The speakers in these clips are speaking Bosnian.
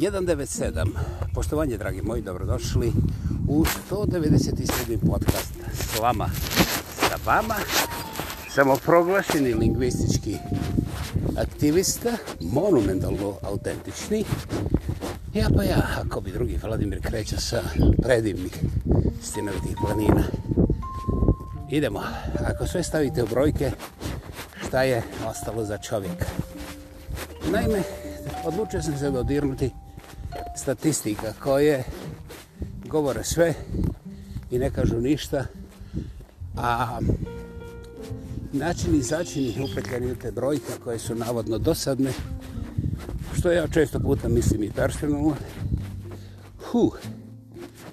197. Poštovanje, dragi moji, dobrodošli u 197. podcast s vama, sa vama, samoproglašeni lingvistički aktivista, monumentalno autentični. Ja pa ja, ako bi drugi Vladimir kreća sa predivnih stinovitih planina. Idemo, ako sve stavite u brojke, šta je ostalo za čovjeka? Naime, odlučio sam se dodirnuti statistika koje govore sve i ne kažu ništa, a način izačinih upetljeni u te brojke koje su navodno dosadne, što ja često puta mislim i darstveno, hu,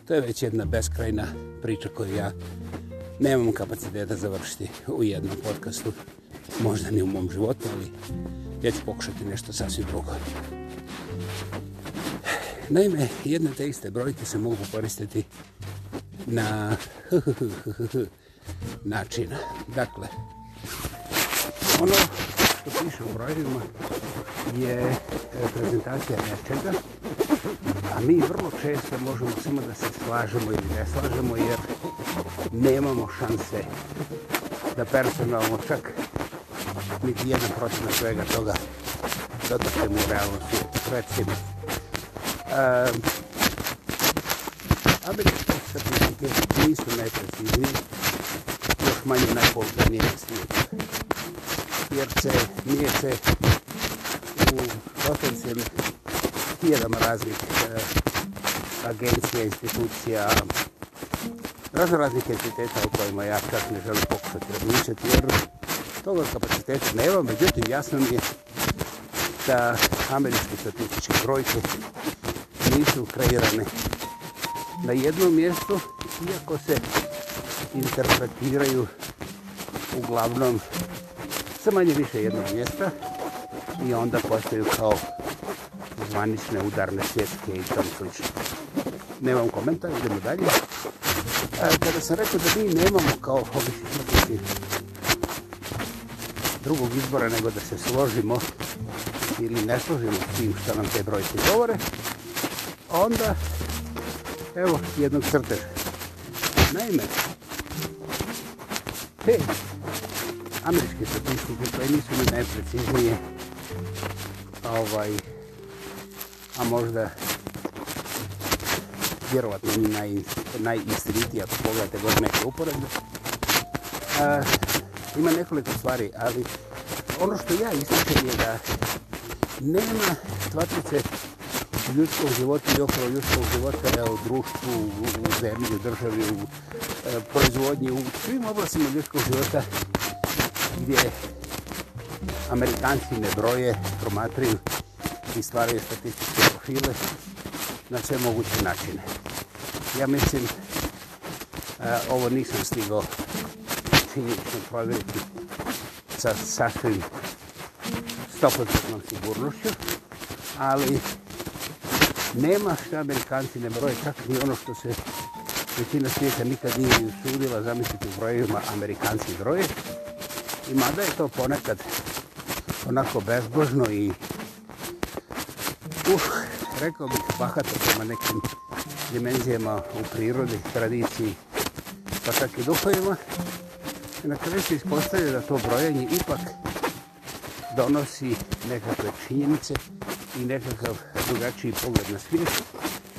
to je već jedna beskrajna priča koju ja nemam kapaciteta završiti u jednom podcastu, možda ni u mom životu, ali ja ću pokušati nešto sasvim drugo. Naime, jedne te iste brojke se mogu koristiti na način. Dakle, ono što piše u brojima je e, prezentacija nečega, a mi vrlo često možemo samo da se slažemo ili ne slažemo, jer nemamo šanse da personalno čak niti jedan procenat svega toga dotaknemo u realnosti, predsjednici uh, američki certifikat nisu najprecizni, još manje najpolganije svijet. Jer se, nije se u potencijalnim hiljadama raznih uh, agencija, institucija, razno raznih entiteta u kojima ja čak ne želim pokušati razmišljati, jer toga kapaciteta nema, međutim jasno mi je da američke statističke brojke nisu kreirane na jednom mjestu, iako se interpretiraju uglavnom sa manje više jednog mjesta i onda postaju kao zvanične udarne svjetske i tom slično. Nemam komentar, idemo dalje. A, kada sam rekao da mi nemamo kao hobi drugog izbora nego da se složimo ili ne složimo s tim što nam te brojke govore, onda evo jednog crteža. Naime, te američke statistike koje nisu ni najpreciznije, pa, ovaj, a možda vjerovatno ni naj, najistritija, ako pogledate god neke uporadne, a, ima nekoliko stvari, ali ono što ja ističem je da nema tvatrice ljudskog života i okolo ljudskog života je u društvu, u, u zemlji, u državi, u e, proizvodnji, u svim oblastima ljudskog života gdje Amerikanci ne broje, promatriju i stvaraju statističke profile na sve moguće načine. Ja mislim, e, ovo nisam stigao činjenično provjeriti sa sasvim stopostatnom sigurnošću, ali nema šta amerikanci ne broje, čak i ono što se većina svijeta nikad nije usudila zamisliti u brojima amerikanci broje. I mada je to ponekad onako bezbožno i uh, rekao bih bahato prema nekim dimenzijama u prirodi, tradiciji, pa čak i duhovima. Na kraju se ispostavlja da to brojanje ipak donosi nekakve činjenice i nekakav drugačiji pogled na svijet,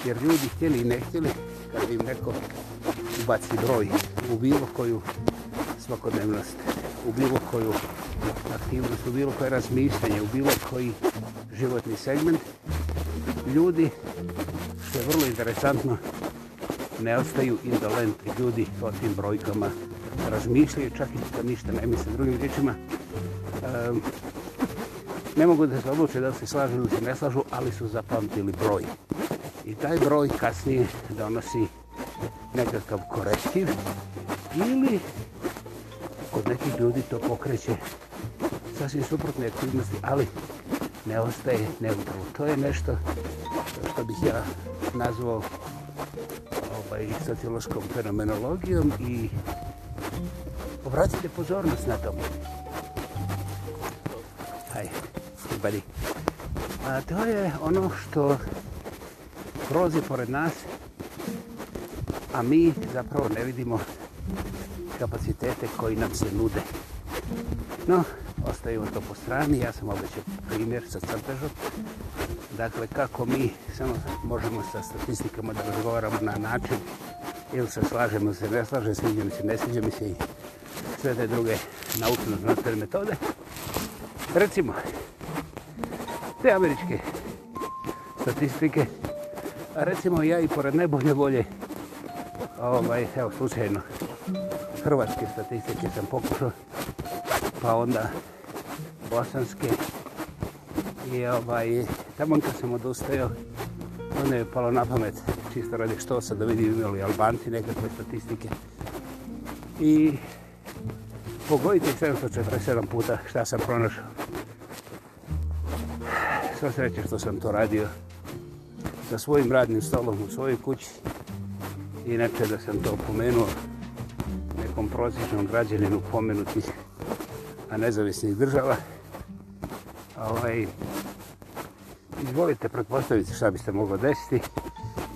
jer ljudi htjeli i ne htjeli kad im neko ubaci broj u bilo koju svakodnevnost, u bilo koju aktivnost, u bilo koje razmišljanje, u bilo koji životni segment, ljudi, što je vrlo interesantno, ne ostaju indolent ljudi o tim brojkama razmišljaju, čak i kad ništa ne misle drugim riječima. Um, ne mogu da se odluče da se slažu ili se ne slažu, ali su zapamtili broj. I taj broj kasnije donosi nekakav korektiv ili kod nekih ljudi to pokreće sasvim suprotne aktivnosti, ali ne ostaje neutralno. To je nešto što bih ja nazvao ovaj, sociološkom fenomenologijom i obratite pozornost na tomu. Urbani. A to je ono što prolazi pored nas, a mi zapravo ne vidimo kapacitete koji nam se nude. No, ostavimo to po strani, ja sam obećao primjer sa crtežom. Dakle, kako mi samo možemo sa statistikama da razgovaramo na način ili se slažemo, se ne slaže, sviđa mi se, ne sviđa mi se i sve te druge naučno znate metode. Recimo, te američke statistike. A recimo ja i pored najbolje volje, ovaj, evo slučajno, hrvatske statistike sam pokušao, pa onda bosanske. I ovaj, tamo kad sam odustao, onda je palo na pamet, čisto radi što sad da vidim imali Albanci nekakve statistike. I pogodite 747 puta šta sam pronašao sva sreća što sam to radio sa svojim radnim stolom u svojoj kući. Inače da sam to pomenuo nekom prosječnom građaninu pomenutih a nezavisnih država. Ovaj, izvolite, pretpostavite šta biste moglo desiti.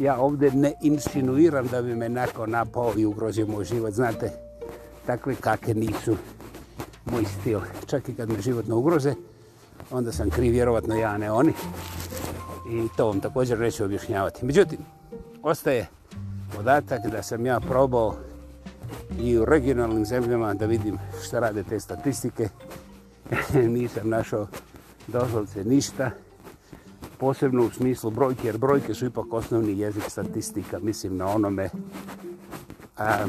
Ja ovdje ne insinuiram da bi me nakon napao i ugrozio moj život. Znate, takve kake nisu moj stil. Čak i kad me životno ugroze, onda sam kriv, vjerovatno ja, ne oni. I to vam također neću objašnjavati. Međutim, ostaje podatak da sam ja probao i u regionalnim zemljama da vidim šta rade te statistike. Nisam našao doslovce ništa, posebno u smislu brojke, jer brojke su ipak osnovni jezik statistika, mislim na onome a,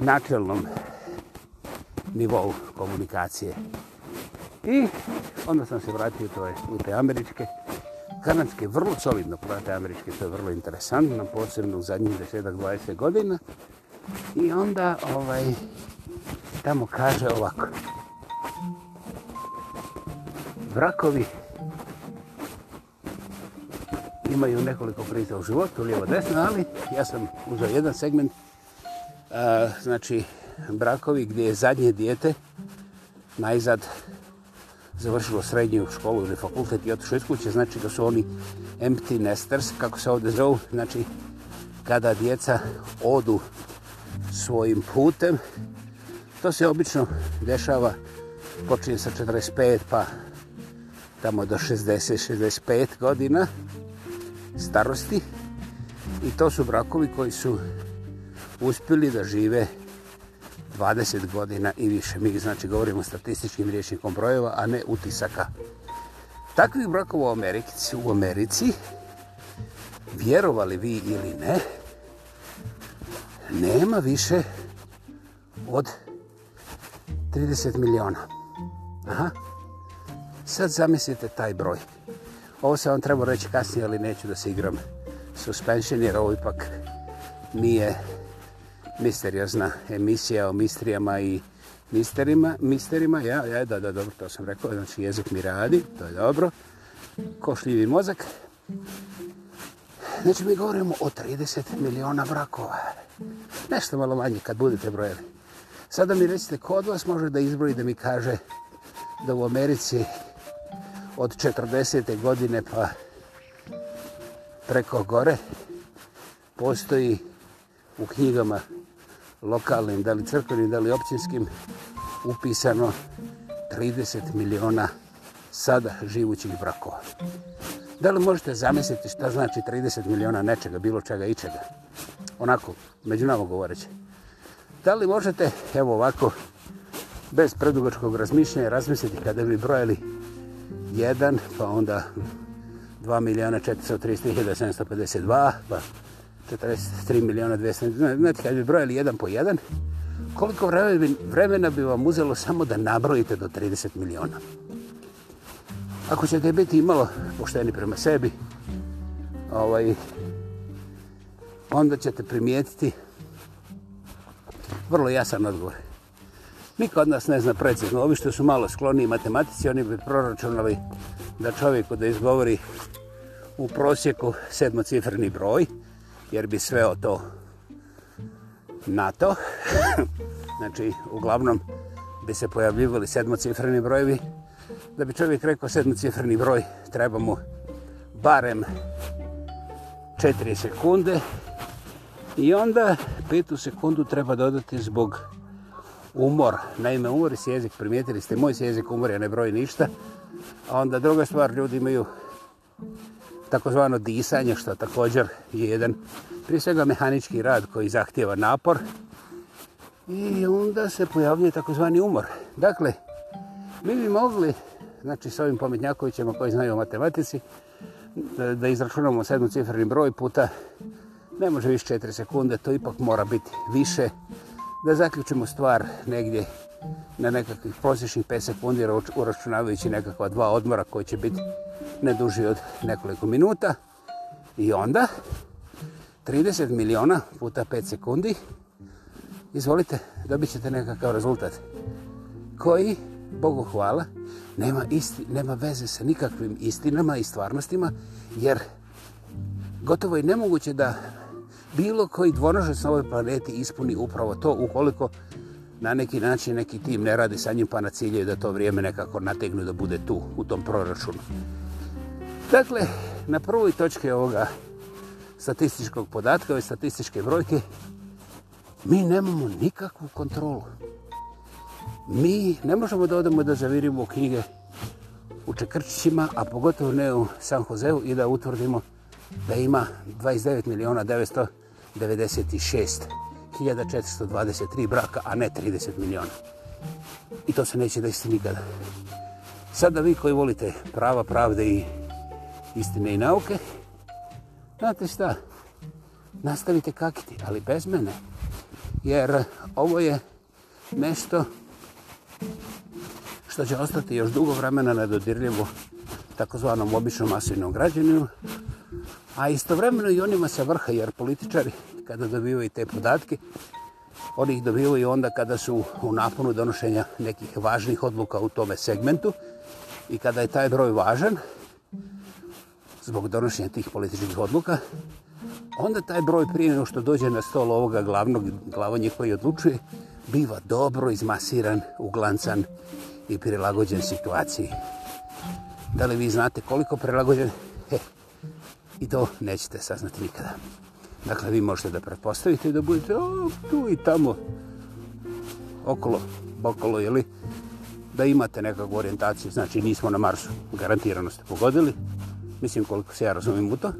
načelnom nivou komunikacije. I onda sam se vratio to je, u te američke, kanadske, vrlo solidno prate američke, to je vrlo interesantno, posebno u zadnjih 10-20 godina. I onda ovaj tamo kaže ovako. Vrakovi imaju nekoliko prizda u životu, lijevo desno, ali ja sam uzao jedan segment, a, znači brakovi gdje je zadnje dijete najzad završilo srednju školu ili fakultet i otišlo iz kuće, znači da su oni empty nesters, kako se ovde zovu, znači kada djeca odu svojim putem, to se obično dešava, počinje sa 45 pa tamo do 60-65 godina starosti i to su brakovi koji su uspjeli da žive učinjeni 20 godina i više. Mi znači govorimo statističkim rječnikom brojeva, a ne utisaka. Takvih brakova u Americi, u Americi, vjerovali vi ili ne, nema više od 30 miliona. Aha. Sad zamislite taj broj. Ovo se vam treba reći kasnije, ali neću da se igram suspension, jer ovo ipak nije misteriozna emisija o misterijama i misterima, misterima, ja, ja, da, da, dobro, to sam rekao, znači jezik mi radi, to je dobro, košljivi mozak. Znači, mi govorimo o 30 miliona brakova. Nešto malo manje kad budete brojeli. Sada mi recite, ko od vas može da izbroji da mi kaže da u Americi od 40. godine pa preko gore postoji u knjigama lokalnim, da li crkvenim, da li općinskim, upisano 30 miliona sada živućih brakova. Da li možete zamisliti šta znači 30 miliona nečega, bilo čega i čega? Onako, među nama govoreći. Da li možete, evo ovako, bez predugačkog razmišljenja, razmisliti kada bi brojali 1, pa onda 2 miliona 430 752, pa 43 miliona 200, znači kad bi brojali jedan po jedan, koliko vremena bi, vremena bi vam uzelo samo da nabrojite do 30 miliona? Ako ćete biti imalo pošteni prema sebi, ovaj, onda ćete primijetiti vrlo jasan odgovor. Niko od nas ne zna precizno. Ovi što su malo skloni matematici, oni bi proračunali da čovjeku da izgovori u prosjeku sedmocifrni broj, jer bi sveo to NATO. znači, uglavnom bi se pojavljivali sedmocifreni brojevi. Da bi čovjek rekao sedmocifreni broj, treba mu barem 4 sekunde. I onda petu sekundu treba dodati zbog umor. Naime, umori se jezik, primijetili ste, moj se jezik umori, a ne broji ništa. A onda druga stvar, ljudi imaju takozvano disanje, što također je jedan prije svega mehanički rad koji zahtjeva napor. I onda se pojavljuje takozvani umor. Dakle, mi bi mogli, znači s ovim pometnjakovićima koji znaju o matematici, da izračunamo sedmu cifrni broj puta, ne može više 4 sekunde, to ipak mora biti više, da zaključimo stvar negdje na nekakvih prosječnih 5 sekundi uračunavajući nekakva dva odmora koji će biti ne duži od nekoliko minuta. I onda 30 miliona puta 5 sekundi izvolite, dobit ćete nekakav rezultat koji, Bogu hvala, nema, isti, nema veze sa nikakvim istinama i stvarnostima jer gotovo je nemoguće da bilo koji dvonožac na ovoj planeti ispuni upravo to ukoliko na neki način neki tim ne radi sa njim pa na cilje da to vrijeme nekako nategnu da bude tu u tom proračunu. Dakle, na prvoj točki ovoga statističkog podatka, ove statističke brojke, mi nemamo nikakvu kontrolu. Mi ne možemo da odemo da zavirimo knjige u Čekrčićima, a pogotovo ne u San Joseu i da utvrdimo da ima 29 miliona 996 1423 braka, a ne 30 miliona. I to se neće desiti nikada. Sada vi koji volite prava, pravde i istine i nauke, znate šta, nastavite kakiti, ali bez mene. Jer ovo je nešto što će ostati još dugo vremena nedodirljivo takozvanom običnom masivnom građaninu, a istovremeno i onima sa vrha, jer političari kada dobivaju te podatke. Oni ih dobivaju onda kada su u naponu donošenja nekih važnih odluka u tome segmentu i kada je taj broj važan zbog donošenja tih političkih odluka, onda taj broj prije nego što dođe na stol ovoga glavnog, glavanje koji odlučuje, biva dobro izmasiran, uglancan i prilagođen situaciji. Da li vi znate koliko prilagođen? He, i to nećete saznati nikada. Dakle, vi možete da pretpostavite da budete o, tu i tamo, okolo, bokolo, ili da imate nekakvu orijentaciju, znači nismo na Marsu, garantirano ste pogodili, mislim koliko se ja razumim u to,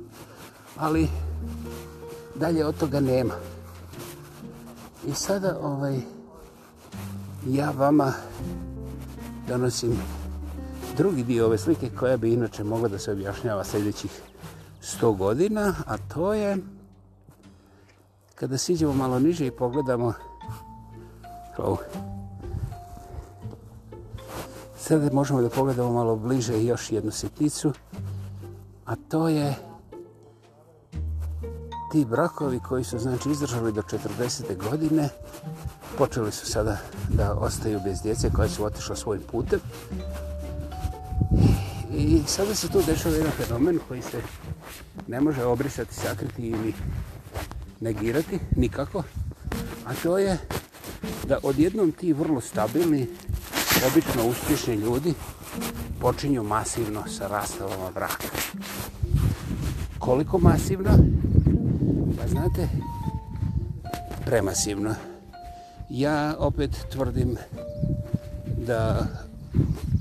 ali dalje od toga nema. I sada ovaj, ja vama donosim drugi dio ove slike koja bi inače mogla da se objašnjava sljedećih 100 godina, a to je kada siđemo malo niže i pogledamo ovo. Sada možemo da pogledamo malo bliže još jednu sitnicu, a to je ti brakovi koji su znači izdržali do 40. godine, počeli su sada da ostaju bez djece koja su otišla svojim putem. I sada se tu dešava jedan fenomen koji se ne može obrisati, sakriti ili negirati, nikako. A to je da odjednom ti vrlo stabilni, obično uspješni ljudi počinju masivno sa rastavama braka. Koliko masivno? Pa znate, premasivno. Ja opet tvrdim da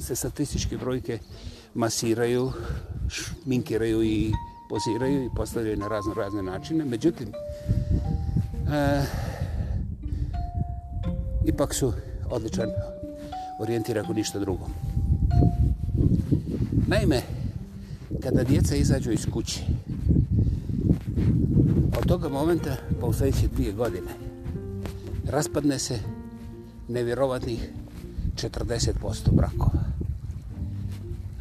se statističke brojke masiraju, šminkiraju i poziraju i postavljaju na razno razne načine. Međutim, e, ipak su odličan orijentir ako ništa drugo. Naime, kada djeca izađu iz kuće, od toga momenta, pa u sljedeće dvije godine, raspadne se nevjerovatnih 40% brakova.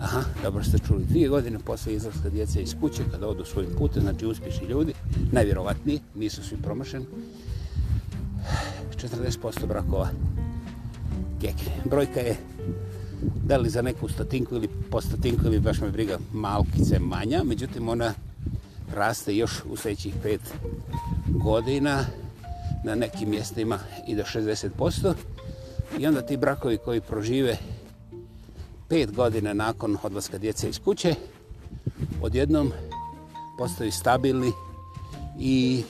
Aha, dobro ste čuli, dvije godine posle izlaska djece iz kuće, kada odu svojim putem, znači uspješni ljudi, najvjerovatniji, nisu svi promršeni, 40% brakova keke. Brojka je, da li za neku statinku ili po statinku, ili baš me briga, malkice manja, međutim ona raste još u sljedećih pet godina, na nekim mjestima i do 60%, i onda ti brakovi koji prožive pet godine nakon odlaska djece iz kuće, odjednom postoji stabilni i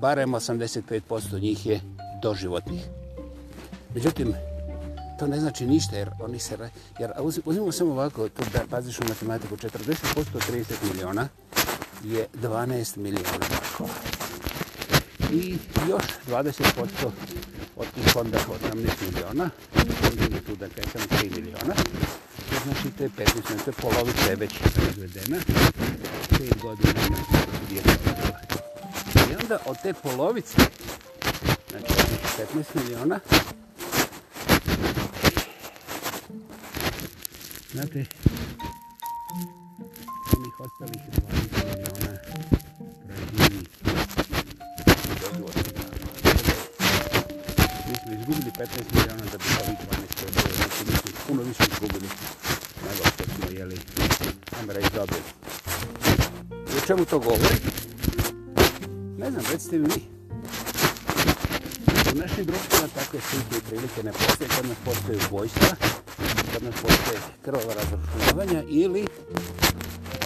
barem 85% njih je doživotnih. Međutim, to ne znači ništa jer oni se... Jer uzimamo samo ovako, tu da paziš u matematiku, 40% 30 miliona je 12 miliona brakova. I još 20% od tih fonda od 18 miliona studenta, ja sam 3 miliona. To znači te 15 miliona, polovica je već izvedena. 5 godina je studija I onda od te polovice, znači 15 miliona, znate, onih ostalih 20 miliona razini Mi smo izgubili 15 miliona da bi ovih 20 mu to govori? Ne znam, recite mi vi. U našoj društvi na takve slike i prilike ne postoje kad nas postoje ubojstva, kad nas postoje krvava razrušavanja ili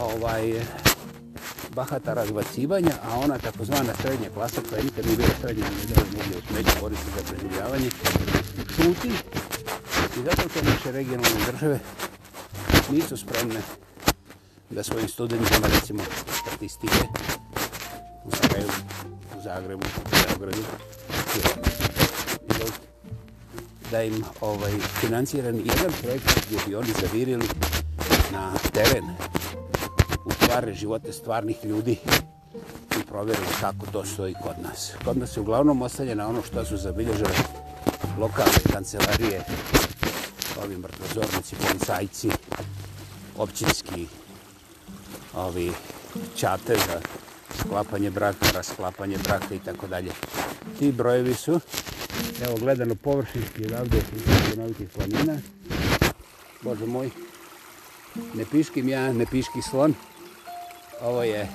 ovaj, bahata razbacivanja, a ona takozvana srednja klasa koja nikad nije bila srednja, ne znam, mogli osmeđu koristiti za preživljavanje, šuti i zato to naše regionalne države nisu spremne da svojim studentima, recimo, statistike u Sarajevu, u Zagrebu, u Zagradu, da im ovaj, financiran jedan projekt gdje bi oni zavirili na teren u stvare živote stvarnih ljudi i provjerili kako to stoji kod nas. Kod nas je uglavnom ostalje na ono što su zabilježile lokalne kancelarije, ovi mrtvozornici, policajci, općinski ovi čate za sklapanje braka, rasklapanje braka i tako dalje. Ti brojevi su, evo gledano površinski je ovdje iz Stanovitih planina. Bože moj, ne piškim ja, ne piški slon. Ovo je,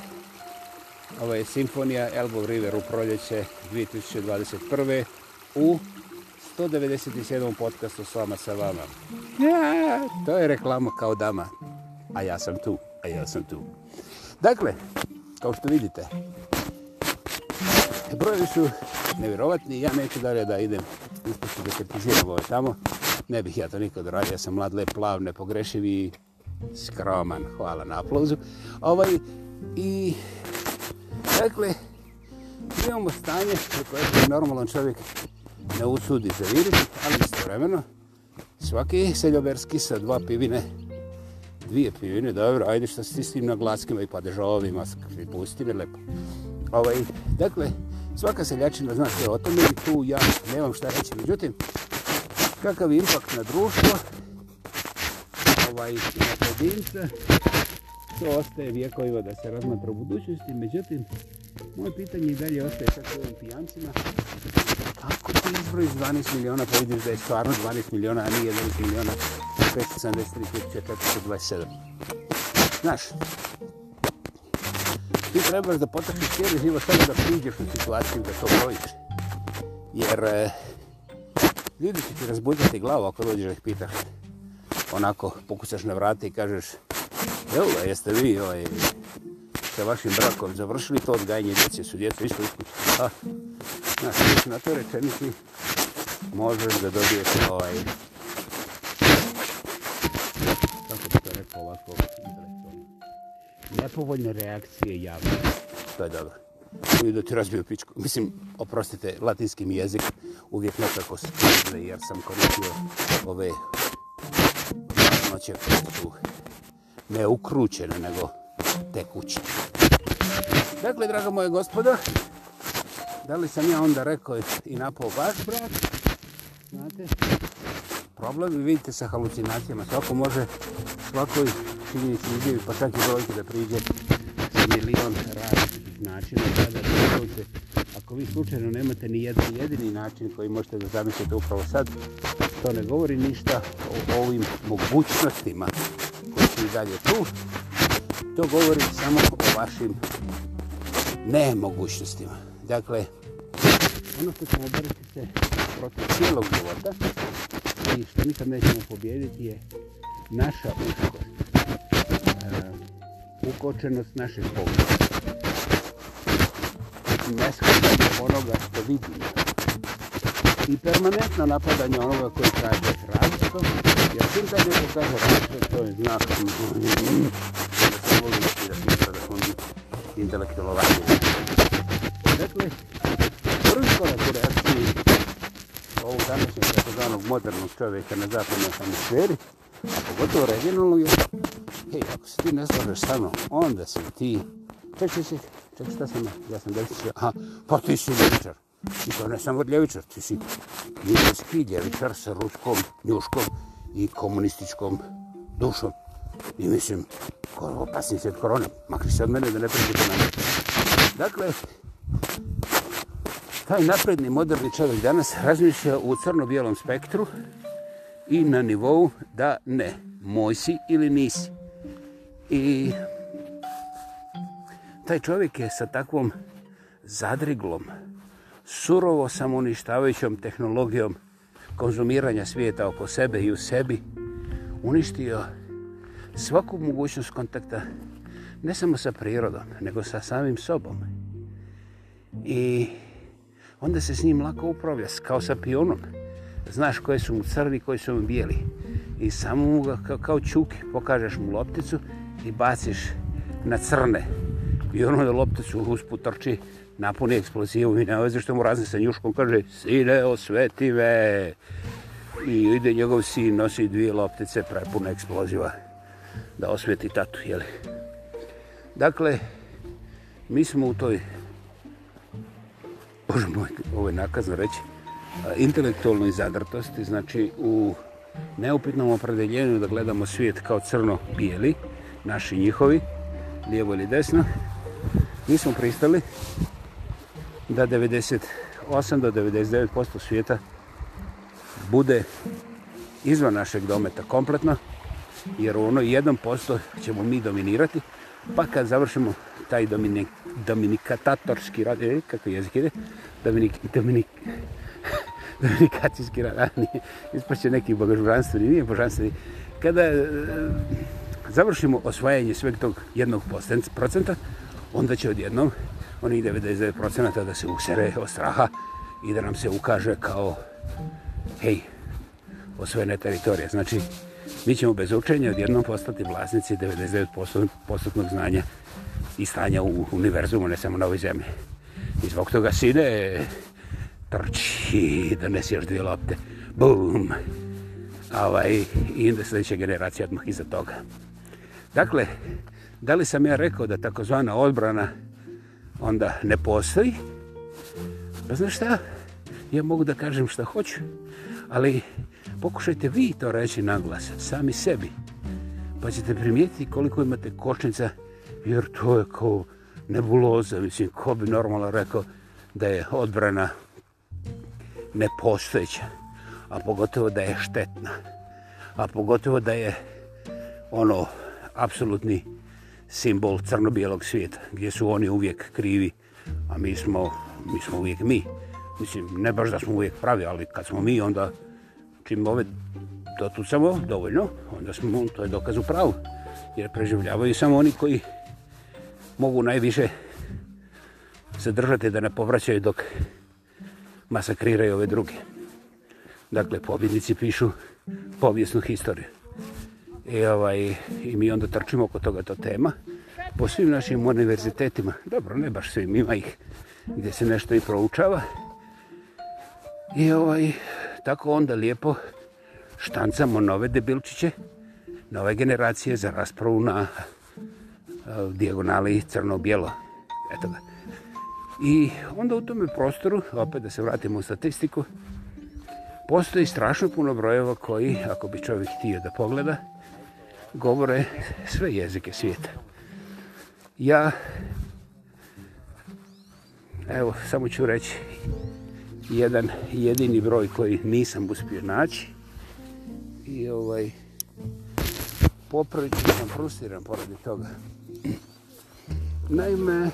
ovo je simfonija Elbow River u proljeće 2021. u 197. podcastu s vama sa vama. Ja, to je reklama kao dama. A ja sam tu, a ja sam tu. Dakle, kao što vidite, brojevi su nevjerovatni. Ja neću dalje da idem ispustiti da kritiziram ovo tamo. Ne bih ja to nikad radio. Ja sam mlad, lep, plav, nepogrešiv i skroman. Hvala na aplauzu. Ovaj, I, dakle, imamo stanje u koje se normalan čovjek ne usudi zaviriti, ali istovremeno svaki seljoberski sa dva pivine dvije pivine, dobro, ajde šta si s tim na glaskima i padežovima, i pusti me lepo. Ovaj, dakle, svaka seljačina zna sve o tome i tu ja nemam šta reći. Međutim, kakav je impakt na društvo, ovaj, na pojedinca, to ostaje vjekovima da se razmatra u budućnosti. Međutim, moje pitanje i dalje ostaje sa ovim pijancima. Ako ti izbroj 12 miliona, pa vidiš da je stvarno 12 miliona, a nije 12 miliona, 5.73.4.27. Znaš, ti trebaš da potakneš cijeli život samo da priđeš u situaciju da to brojiš. Jer e, ljudi će ti razbuditi glavu ako dođeš da ih pitaš. Onako, pokusaš na vrate i kažeš, jel, jeste vi ovaj, sa vašim brakom završili to odgajanje djece, su djece išli u kuću. Znaš, na to rečenici možeš da dobiješ ovaj, ovako izrekao. Nepovoljne reakcije javnosti. To je dobro. Uvijek da ti razbiju pičku. Mislim, oprostite, latinski mi jezik uvijek nekako skrije, jer sam koristio ove noće koje su ne ukrućene, nego tekuće. Dakle, draga moje gospoda, da li sam ja onda rekao i napao vaš brat? Znate, problem i vidite sa halucinacijama kako može svakoj činjenici izdjevi pa čak i brojke da priđe sa milion različitih načina kada da dođe. Ako vi slučajno nemate ni jedan jedini način koji možete da zamislite upravo sad, to ne govori ništa o ovim mogućnostima koji su i dalje tu. To govori samo o vašim nemogućnostima. Dakle, ono što ćemo obrati se protiv cijelog života, i ono što nikad nećemo pobjediti je naša uskost. Uh, e, ukočenost naše pogleda. Neskodanje onoga što vidimo. I permanentno napadanje onoga koji traže razstav. Jer svim kad neko kaže razstav, to je znak. Ne se volim da pita da kondi intelektualovanje. današnjeg takozvanog modernog čovjeka na zapadnoj hemisferi, a pogotovo regionalnog, je, hej, ako se ti ne slažeš sa mnom, onda si ti, ček, ček, ček, ček, šta sam, ja sam ljevičar, aha, pa ti si ljevičar, i to ne samo ljevičar, ti si ljevički ljevičar sa ruskom njuškom i komunističkom dušom. I mislim, ko opasni se od korona, makri se od mene da ne pričete na mene. Dakle, taj napredni moderni čovjek danas razmišlja u crno-bijelom spektru i na nivou da ne, moj si ili nisi. I taj čovjek je sa takvom zadriglom, surovo samouništavajućom tehnologijom konzumiranja svijeta oko sebe i u sebi uništio svaku mogućnost kontakta ne samo sa prirodom, nego sa samim sobom. I onda se s njim lako upravlja, kao sa pionom. Znaš koje su mu crni, koji su mu bijeli. I samo mu ga kao, kao čuki, pokažeš mu lopticu i baciš na crne. I ono da lopticu uspu trči, napuni eksplozivu i neoveze što mu razne sa njuškom, kaže, sine, osveti me! I ide njegov sin, nosi dvije loptice prepune eksploziva da osveti tatu, jeli? Dakle, mi smo u toj Bože moj, ovo je nakazno reći, intelektualnoj zadrtosti, znači u neupitnom opredeljenju da gledamo svijet kao crno-bijeli, naši njihovi, lijevo ili desno, mi smo pristali da 98 do 99% svijeta bude izvan našeg dometa kompletno, jer ono 1% ćemo mi dominirati, pa kad završimo taj Dominik, Dominikatatorski rad, eh, kako jezik ide? Dominik, Dominik, Dominikacijski rad, a nije, neki bogožbranstveni, nije božanstveni. Kada e, završimo osvajanje sveg tog jednog procenta, onda će odjednom onih 99 procenata da se usere od straha i da nam se ukaže kao, hej, osvojene teritorije. Znači, mi ćemo bez učenja odjednom postati vlasnici 99% znanja i stanja u univerzumu, ne samo na ovoj zemlji. I zbog toga sine, trči, donesi još dvije lopte, bum, ovaj, i onda sljedeća generacija odmah iza toga. Dakle, da li sam ja rekao da takozvana odbrana onda ne postoji? Pa znaš šta, ja mogu da kažem šta hoću, ali pokušajte vi to reći naglas, sami sebi, pa ćete primijetiti koliko imate kočnica odbrana jer to je kao nebuloza, mislim, ko bi normalno rekao da je odbrana nepostojeća, a pogotovo da je štetna, a pogotovo da je ono apsolutni simbol crno-bijelog svijeta, gdje su oni uvijek krivi, a mi smo, mi smo uvijek mi. Mislim, ne baš da smo uvijek pravi, ali kad smo mi, onda čim ove dotucamo dovoljno, onda smo, to je dokaz u pravu, jer preživljavaju samo oni koji mogu najviše se držati da ne povraćaju dok masakriraju ove druge. Dakle, pobjednici pišu povijesnu historiju. I, ovaj, I mi onda trčimo oko toga to tema. Po svim našim univerzitetima, dobro, ne baš svim, ima ih gdje se nešto i proučava. I ovaj, tako onda lijepo štancamo nove debilčiće, nove generacije za raspravu na E, dijagonale iz crno-bijelo. Eto ga. I onda u tome prostoru, opet da se vratimo u statistiku, postoji strašno puno brojeva koji, ako bi čovjek htio da pogleda, govore sve jezike svijeta. Ja, evo, samo ću reći jedan jedini broj koji nisam uspio naći. I ovaj poprvići sam frustiran poradi toga. Naime,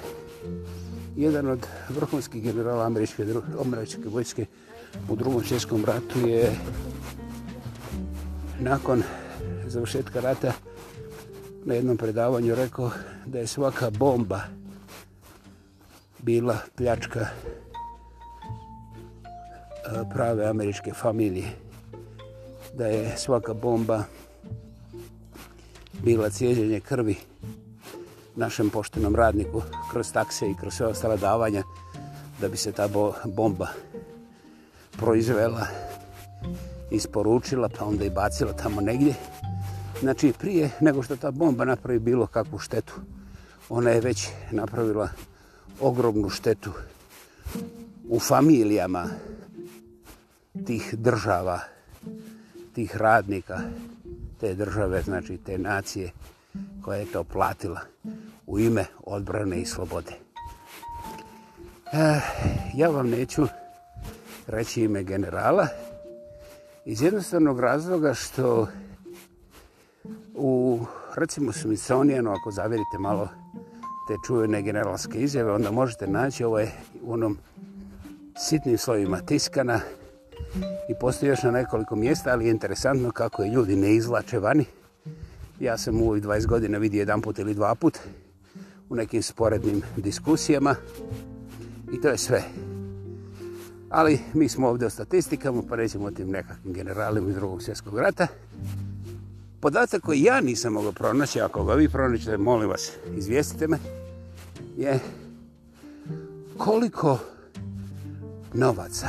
jedan od vrhunskih generala američke, američke vojske u drugom svjetskom ratu je nakon završetka rata na jednom predavanju rekao da je svaka bomba bila pljačka e, prave američke familije da je svaka bomba bila cijeđenje krvi našem poštenom radniku kroz takse i kroz sve ostale davanja da bi se ta bo bomba proizvela, isporučila, pa onda i bacila tamo negdje. Znači, prije nego što ta bomba napravi bilo kakvu štetu, ona je već napravila ogromnu štetu u familijama tih država, tih radnika, te države, znači te nacije koja je to platila u ime odbrane i slobode. E, ja vam neću reći ime generala iz jednostavnog razloga što u recimo Smithsonijanu, ako zavirite malo te čuvene generalske izjave, onda možete naći ovo je u onom sitnim slovima tiskana, i postoji još na nekoliko mjesta, ali je interesantno kako je ljudi ne izlače vani. Ja sam u ovih 20 godina vidio jedan put ili dva put u nekim sporednim diskusijama i to je sve. Ali mi smo ovdje o statistikama, pa recimo o tim nekakvim generalima iz drugog svjetskog rata. Podatak koji ja nisam mogao pronaći, ako ga vi pronaćete, molim vas, izvijestite me, je koliko novaca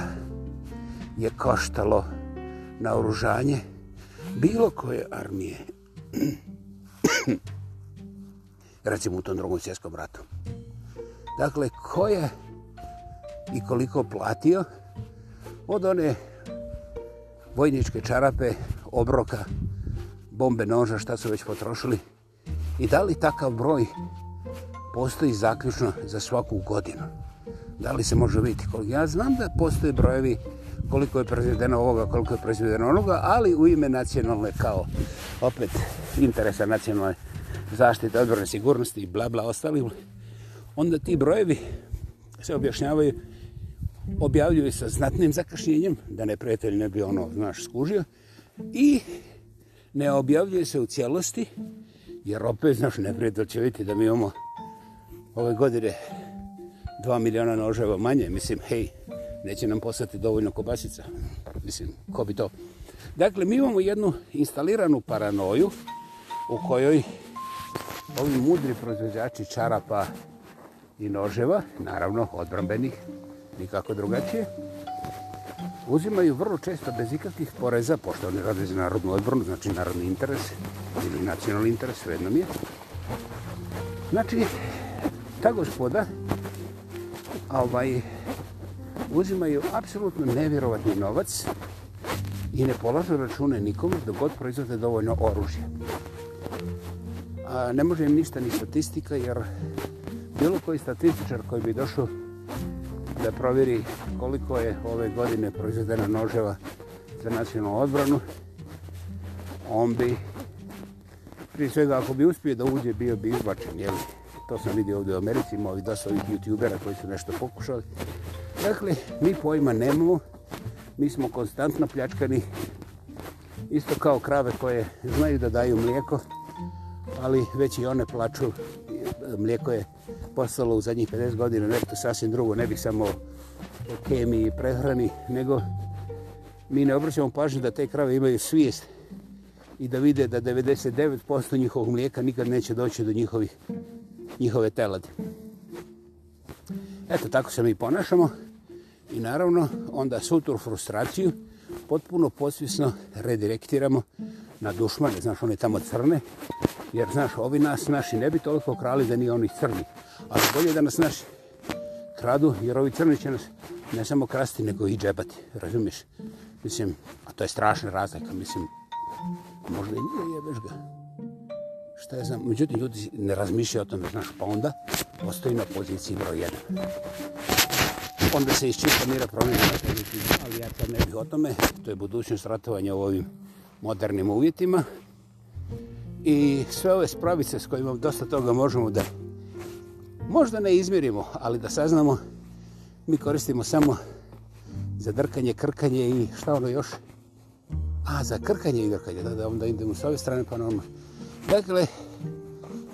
je koštalo na oružanje bilo koje armije. Recimo u tom drugom svjetskom ratu. Dakle, ko je i koliko platio od one vojničke čarape, obroka, bombe, noža, šta su već potrošili i da li takav broj postoji zaključno za svaku godinu. Da li se može vidjeti koliko? Ja znam da postoje brojevi koliko je proizvedeno ovoga, koliko je proizvedeno onoga, ali u ime nacionalne kao opet interesa nacionalne zaštite, odbrane sigurnosti i bla bla ostali, onda ti brojevi se objašnjavaju, objavljuju sa znatnim zakašnjenjem, da ne prijatelj ne bi ono, znaš, skužio, i ne objavljuje se u cijelosti, jer opet, znaš, ne prijatelj će vidjeti da mi imamo ove godine 2 miliona noževa manje, mislim, hej, neće nam poslati dovoljno kobasica. Mislim, ko bi to? Dakle, mi imamo jednu instaliranu paranoju u kojoj ovi mudri proizvođači čarapa i noževa, naravno odbrambenih, nikako drugačije, uzimaju vrlo često bez ikakvih poreza, pošto oni rade za narodnu odbranu, znači narodni interes ili nacionalni interes, sve jedno mi je. Znači, ta gospoda ovaj, uzimaju apsolutno nevjerovatni novac i ne polažu račune nikome dok god proizvode dovoljno oružje. A ne može im ništa ni statistika jer bilo koji statističar koji bi došao da provjeri koliko je ove godine proizvedena noževa za nacionalnu odbranu, on bi prije svega ako bi uspio da uđe bio bi izbačen. Jel? To sam vidio ovdje u Americi, ima ovih dosta ovih youtubera koji su nešto pokušali. Dakle, mi pojma nemamo. Mi smo konstantno pljačkani. Isto kao krave koje znaju da daju mlijeko, ali već i one plaču. Mlijeko je postalo u zadnjih 50 godina nešto sasvim drugo. Ne bih samo o kemiji i prehrani, nego mi ne obraćamo pažnju da te krave imaju svijest i da vide da 99% njihovog mlijeka nikad neće doći do njihovih, njihove telade. Eto, tako se mi ponašamo. I naravno, onda svu tu frustraciju potpuno posvisno redirektiramo na dušmane, znaš, one tamo crne, jer, znaš, ovi nas, naši, ne bi toliko krali da nije oni crni. Ali bolje da nas naši kradu, jer ovi crni će nas ne samo krasti, nego i džebati, razumiješ? Mislim, a to je strašna razlika, mislim, možda i nije jebeš ga. Šta je znam, međutim, ljudi ne razmišljaju o tome, znaš, pa onda postoji na poziciji broj 1 onda se iz čista mira promijeni ali ja sad ne bih o tome, to je budućnost ratovanja u ovim modernim uvjetima. I sve ove spravice s kojima dosta toga možemo da možda ne izmirimo, ali da saznamo, mi koristimo samo za drkanje, krkanje i šta ono još? A, za krkanje i drkanje, da, da onda idemo s ove strane, pa normalno. Dakle,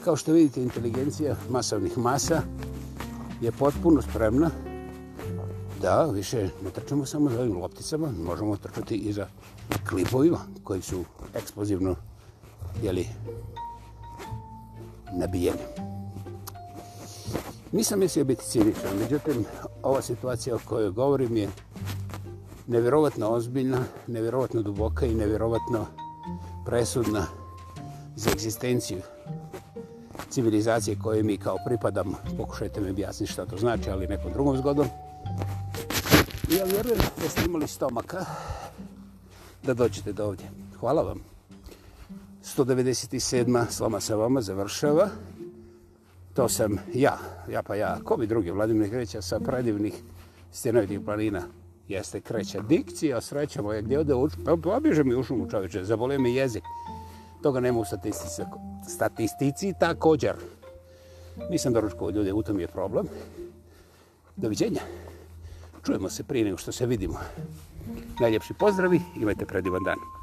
kao što vidite, inteligencija masovnih masa je potpuno spremna da više ne trčemo samo za ovim lopticama, možemo trčati i za klipovima koji su eksplozivno jeli, nabijeni. Nisam mislio biti ciničan, međutim, ova situacija o kojoj govorim je nevjerovatno ozbiljna, nevjerovatno duboka i nevjerovatno presudna za egzistenciju civilizacije koje mi kao pripadamo. Pokušajte mi objasniti šta to znači, ali nekom drugom zgodom. Ja vjerujem da ste imali stomaka da dođete do ovdje. Hvala vam. 197. Sloma se vama završava. To sam ja, ja pa ja. Ko bi drugi, Vladimir Kreća, sa predivnih stjenovitih planina? Jeste Kreća. Dikcija, sreća moja, gdje ode u učinu? Pa, pa obiže mi u šumu čoveče, zabolio mi jezik. Toga nema u statistici. Statistici također. Nisam doručkovo ljude, u tom je problem. Doviđenja. Doviđenja. Čujemo se prije nego što se vidimo. Najljepši pozdravi, imajte predivan dan.